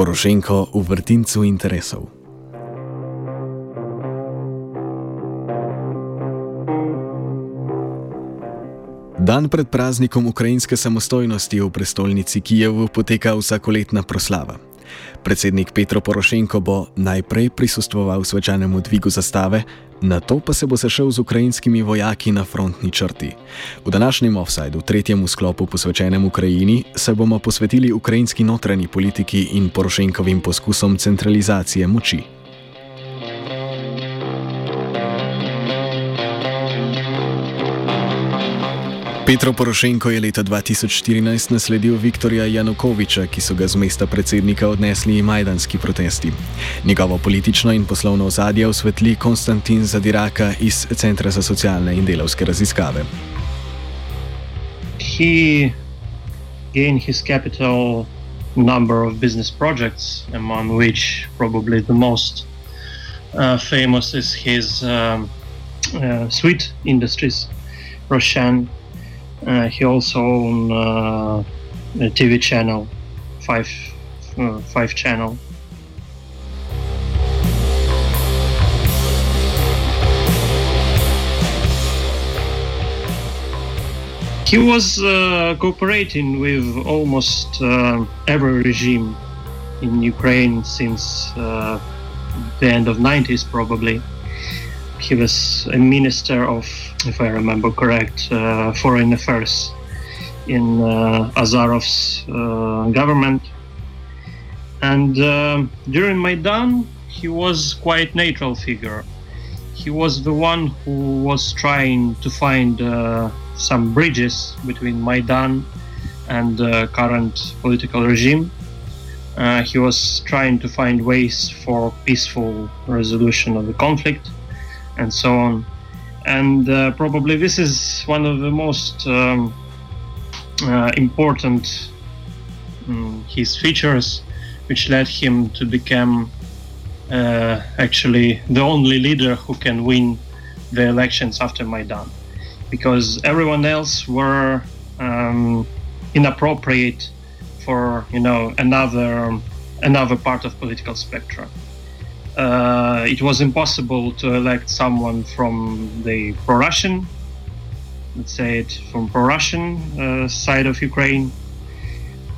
Porošenko v vrtincu interesov. Dan pred praznikom ukrajinske samostojnosti v prestolnici Kijevu poteka vsakoletna proslava. Predsednik Petro Porošenko bo najprej prisustvoval svečanemu dvigu zastave, na to pa se bo sešel z ukrajinskimi vojaki na frontni črti. V današnjem offsajdu, tretjem sklopu posvečenem Ukrajini, se bomo posvetili ukrajinski notranji politiki in Porošenkovim poskusom centralizacije moči. Petro Porošenko je leta 2014 nasledil Viktorja Janukoviča, ki so ga z mesta predsednika odnesli majdanski protesti. Njegovo politično in poslovno ozadje osvetli Konstantin Zadiraka iz Centra za socialne in delovske raziskave. He gained his capital number of business projects, among which probably the most uh, famous is his um, uh, sweet industries, Roshan. Uh, he also owned uh, a TV channel, five uh, five channel. He was uh, cooperating with almost uh, every regime in Ukraine since uh, the end of 90s, probably. He was a minister of if I remember correct, uh, foreign affairs in uh, Azarov's uh, government. And during Maidan, he was quite neutral figure. He was the one who was trying to find uh, some bridges between Maidan and the current political regime. Uh, he was trying to find ways for peaceful resolution of the conflict and so on. And uh, probably this is one of the most um, uh, important um, his features which led him to become uh, actually the only leader who can win the elections after Maidan. Because everyone else were um, inappropriate for you know another another part of political spectrum uh, it was impossible to elect someone from the pro-Russian, let's say it from pro-Russian uh, side of Ukraine,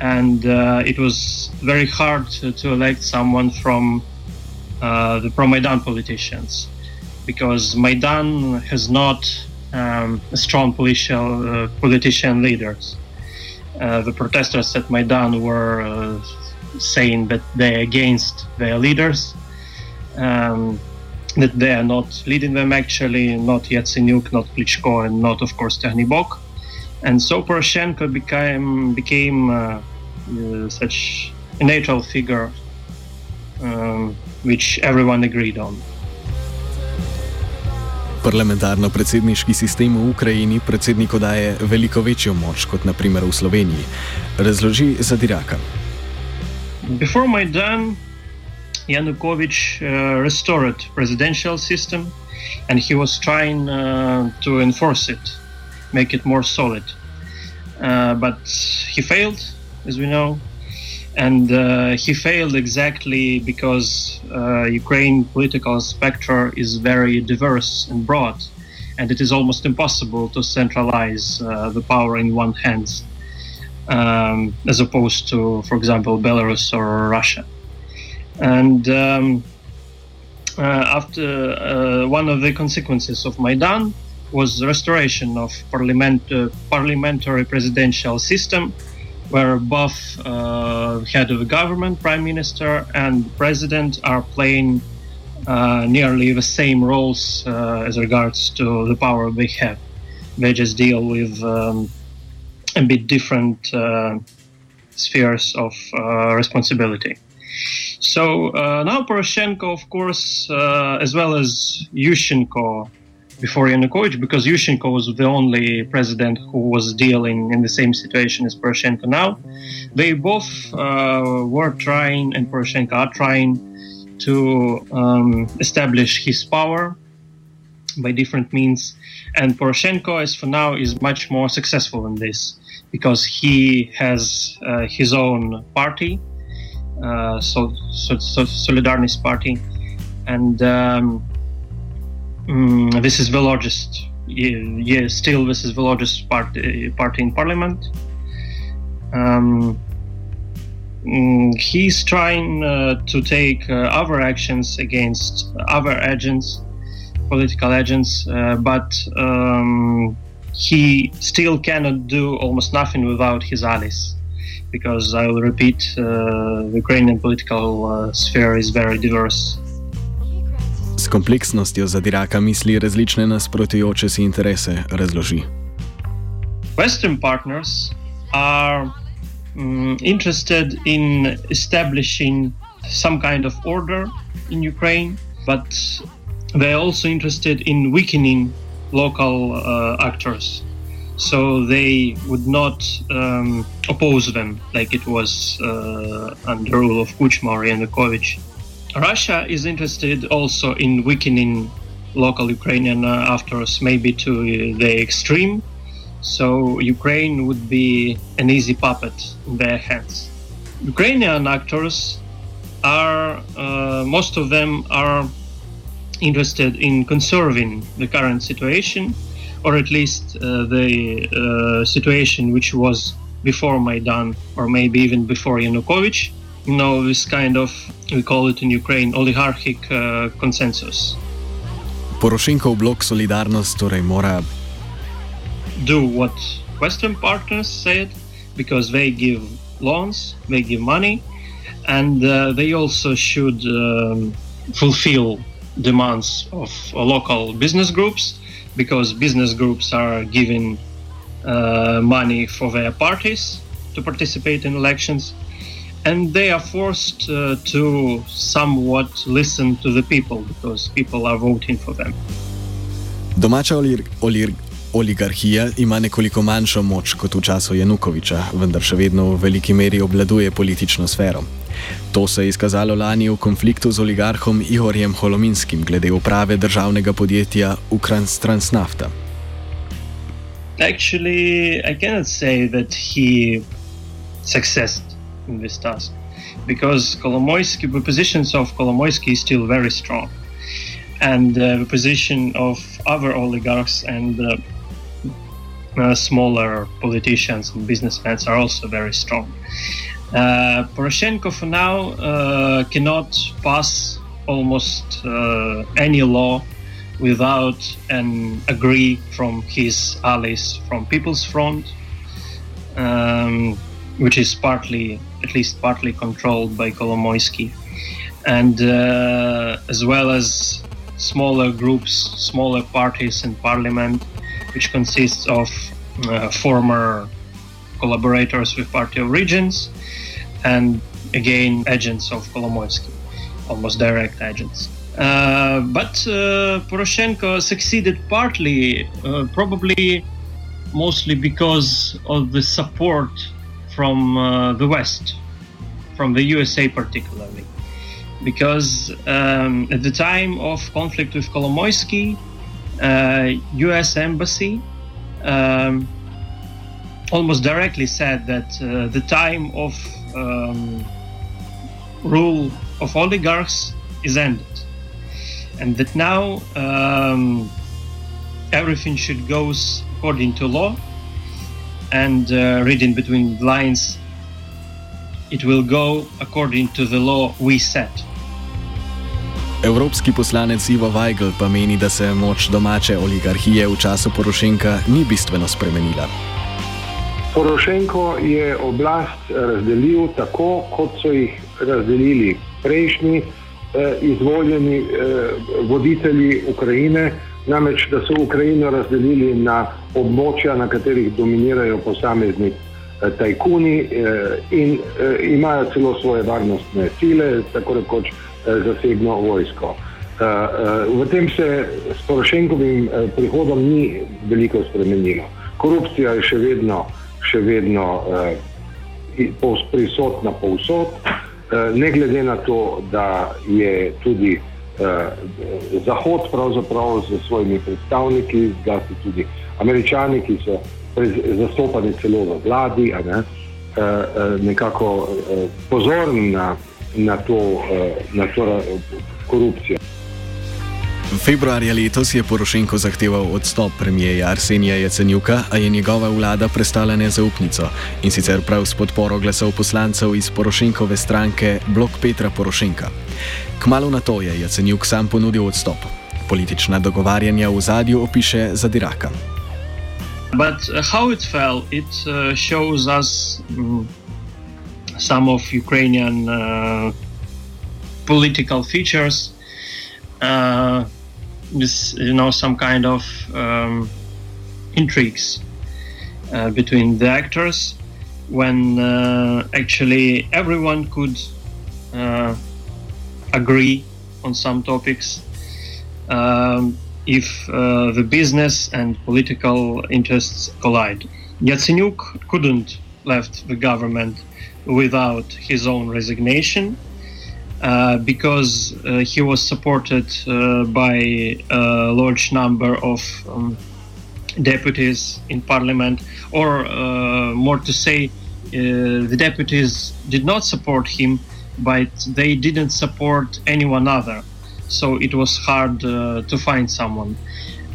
and uh, it was very hard to, to elect someone from uh, the pro-Maidan politicians, because Maidan has not um, strong political uh, politician leaders. Uh, the protesters at Maidan were saying that they're against their leaders um, that they are not leading them actually, not Yatsenyuk, not Klitschko, and not, of course, Ternibok. And so Poroshenko became, became uh, uh, such a neutral figure um, which everyone agreed on. Parlamentarno-predsedniški sistem v Ukrajini predsedniku daje veliko večjo moč kot naprimer v Sloveniji. Razloži Zadiraka. Before Maidan, Yanukovych uh, restored presidential system, and he was trying uh, to enforce it, make it more solid. Uh, but he failed, as we know, and uh, he failed exactly because uh, Ukraine political spectrum is very diverse and broad, and it is almost impossible to centralize uh, the power in one hands, um, as opposed to, for example, Belarus or Russia. And um, uh, after uh, one of the consequences of Maidan was restoration of parliament, uh, parliamentary presidential system, where both uh, head of the government, prime minister, and president are playing uh, nearly the same roles uh, as regards to the power they have. They just deal with um, a bit different spheres of responsibility. So uh, now Poroshenko, of course, uh, as well as Yushchenko before Yanukovych, because Yushchenko was the only president who was dealing in the same situation as Poroshenko now, they both uh, were trying, and Poroshenko are trying to um, establish his power by different means. And Poroshenko, as for now, is much more successful in this because he has uh, his own party uh, so, so, so Solidarność Party, and um, mm, this is the largest. Yeah, still this is the largest party party in parliament. Um, mm, he's trying uh, to take uh, other actions against other agents, political agents, uh, but um, he still cannot do almost nothing without his allies because I will repeat, uh, the Ukrainian political uh, sphere is very diverse. S kompleksnostjo zadiraka misli različne nasprotujoče si interese, razloži. Western partners are um, interested in establishing some kind of order in Ukraine, but they're also interested in weakening local uh, actors. So they would not um, oppose them like it was uh, under rule of Kuchma or Yanukovych. Russia is interested also in weakening local Ukrainian uh, actors, maybe to the extreme. So Ukraine would be an easy puppet in their hands. Ukrainian actors are, uh, most of them are interested in conserving the current situation, or at least uh, the uh, situation which was before Maidan, or maybe even before Yanukovych. You know, this kind of, we call it in Ukraine, oligarchic uh, consensus. Poroshenkov blok Solidarnost torej mora do what Western partners said because they give loans, they give money, and uh, they also should um, fulfill demands of uh, local business groups because business groups are giving uh, money for their parties to participate in elections and they are forced uh, to somewhat listen to the people because people are voting for them. Domača olir, olir, oligarhija ima nekoliko manjšo moč kot v času Janukoviča, vendar še vedno v veliki meri obvladuje politično sfero. To se je izkazalo lani v konfliktu z oligarhom Ihorjem Holominskim glede uprave državnega podjetja Ukrajins Transnafta. Actually, I cannot say that he succeeded in this task because Kolomoisky, the positions of Kolomoisky is still very strong, and uh, the position of other oligarchs and uh, uh, smaller politicians and businessmen are also very strong. Uh, Poroshenko for now uh, cannot pass almost uh, any law without an agree from his allies from People's Front, um, which is partly, at least partly, controlled by Kolomoisky, and uh, as well as smaller groups, smaller parties in parliament, which consists of uh, former collaborators with Party of Regions, and again agents of Kolomoisky, almost direct agents. Uh, but uh, Poroshenko succeeded partly, uh, probably mostly because of the support from uh, the West, from the USA particularly. Because um, at the time of conflict with Kolomoisky, US uh, embassy um, almost directly said that uh, the time of um, rule of oligarchs is ended, and that now um, everything should go according to law. And uh, reading between the lines, it will go according to the law we set. Evropski poslanec Ivo Weigl pa meni, da se moč domače oligarhije v času Porošenka ni bistveno spremenila. Porošenko je oblast razdelil tako, kot so jih razdelili prejšnji eh, izvoljeni eh, voditelji Ukrajine, namreč da so Ukrajino razdelili na območja, na katerih dominirajo posamezni eh, tajkuni eh, in eh, imajo celo svoje varnostne sile, tako rekoč eh, zasebno vojsko. Eh, eh, v tem se s Porošenkovim eh, prihodom ni veliko spremenilo. Korupcija je še vedno še vedno uh, prisotna povsod, uh, ne glede na to, da je tudi uh, Zahod pravzaprav z svojimi predstavniki, zlasti tudi američani, ki so zastopani celo v vladi, ne, uh, uh, nekako uh, pozorni na na to, na to korupcijo. Februarja letos je Porošenko zahteval odstop premijeja Arsenija Jacenjuka, a je njegova vlada prestala nezaupnico in sicer prav s podporo glasov poslancev iz Porošenkove stranke Blok Petra Porošenka. Kmalo na to je Jacenjuk sam ponudil odstop. Politična dogovarjanja v zadju opiše Zadiraka. But uh, how it fell, it uh, shows us um, some of Ukrainian uh, political features. Uh, with you know some kind of um, intrigues uh, between the actors when uh, actually everyone could uh, agree on some topics um, if uh, the business and political interests collide. Yatsenyuk couldn't left the government without his own resignation uh, because uh, he was supported uh, by a large number of um, deputies in parliament, or uh, more to say, uh, the deputies did not support him, but they didn't support anyone other. So it was hard to find someone.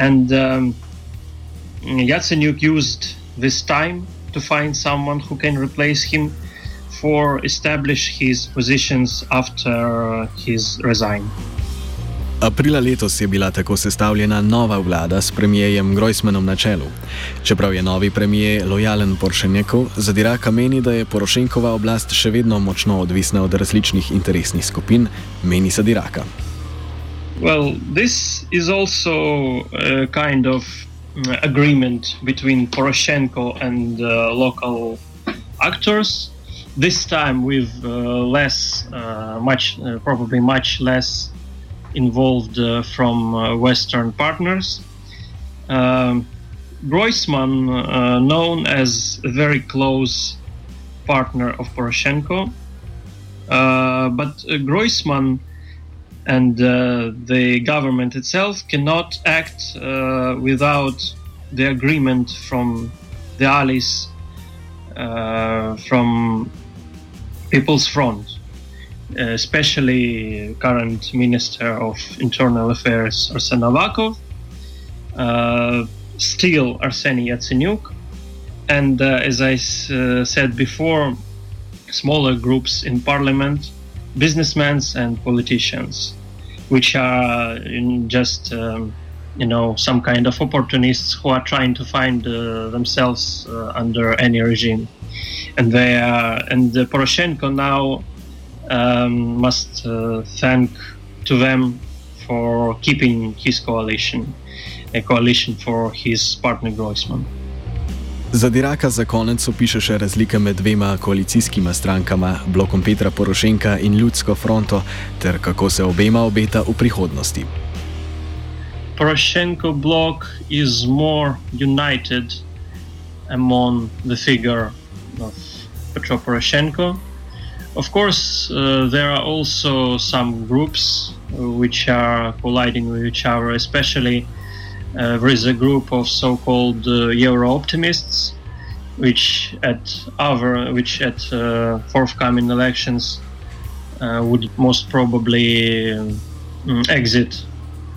And um, Yatsenyuk used this time to find someone who can replace him for establish his positions after his resign. Aprila letos je bila tako sestavljena nova vlada s premijejem Grojsmanom na čelu. Čeprav je novi premijer lojalen Poršenjeku, Zadiraka meni, da je Porošenkova oblast še vedno močno odvisna od različnih interesnih skupin, meni Zadiraka. Well, this is also a kind of mm, agreement between Poroshenko and uh, local actors. This time with uh, less, uh, much uh, probably much less involved from Western partners. Um, Groisman, known as a very close partner of Poroshenko, but Groisman and uh, the government itself cannot act uh, without the agreement from the allies, uh, from People's Front, especially current Minister of Internal Affairs Arsen Avakov, uh, still Arseny Yatsenyuk, and uh, as I uh, said before, smaller groups in parliament, businessmen and politicians, which are just um, you know some kind of opportunists who are trying to find uh, themselves uh, under any regime and they are, and Poroshenko now um, must uh, thank to them for keeping his coalition, a coalition for his partner Groisman. Za Diraka za konec opiše še razlike med dvema koalicijskima strankama, blokom Petra Porošenka in Ljudsko fronto, ter kako se obema obeta v prihodnosti. Poroshenko bloc is more united among the figure of Petro Poroshenko. Of course, uh, there are also some groups uh, which are colliding with each other, especially uh, there is a group of so-called uh, Euro optimists, which at other, which at uh, forthcoming elections uh, would most probably um, exit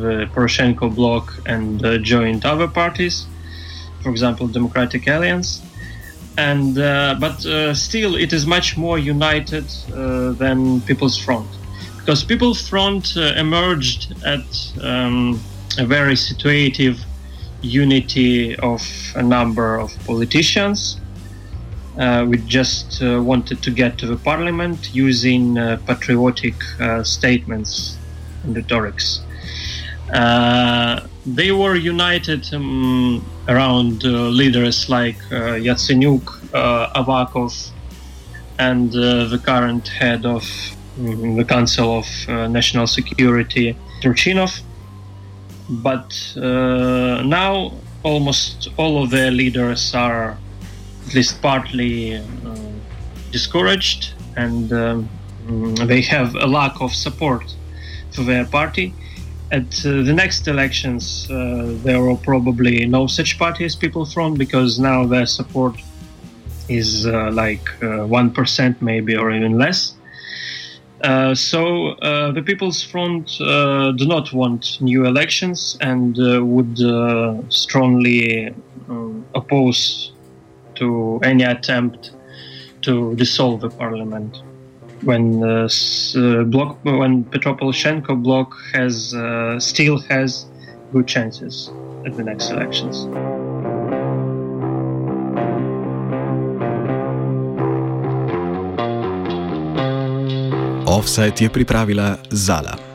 the Poroshenko bloc and joined other parties, for example, Democratic Alliance and uh, but uh, still it is much more united uh, than People's Front because People's Front uh, emerged at um, a very situative unity of a number of politicians. Uh, we just uh, wanted to get to the parliament using patriotic statements and rhetorics. They were united um, around uh, leaders like uh, Yatsenyuk, uh, Avakov, and uh, the current head of um, the Council of uh, National Security, Turchinov. But uh, now almost all of their leaders are at least partly discouraged and um, they have a lack of support for their party at uh, the next elections, uh, there will probably no such party as People Front because now their support is uh, like uh, one maybe or even less. Uh, so uh, the People's Front do not want new elections and would strongly oppose to any attempt to dissolve the parliament when uh, bloc when Petro Poroshenko bloc has still has good chances at the next elections. Offset je pripravila Zala.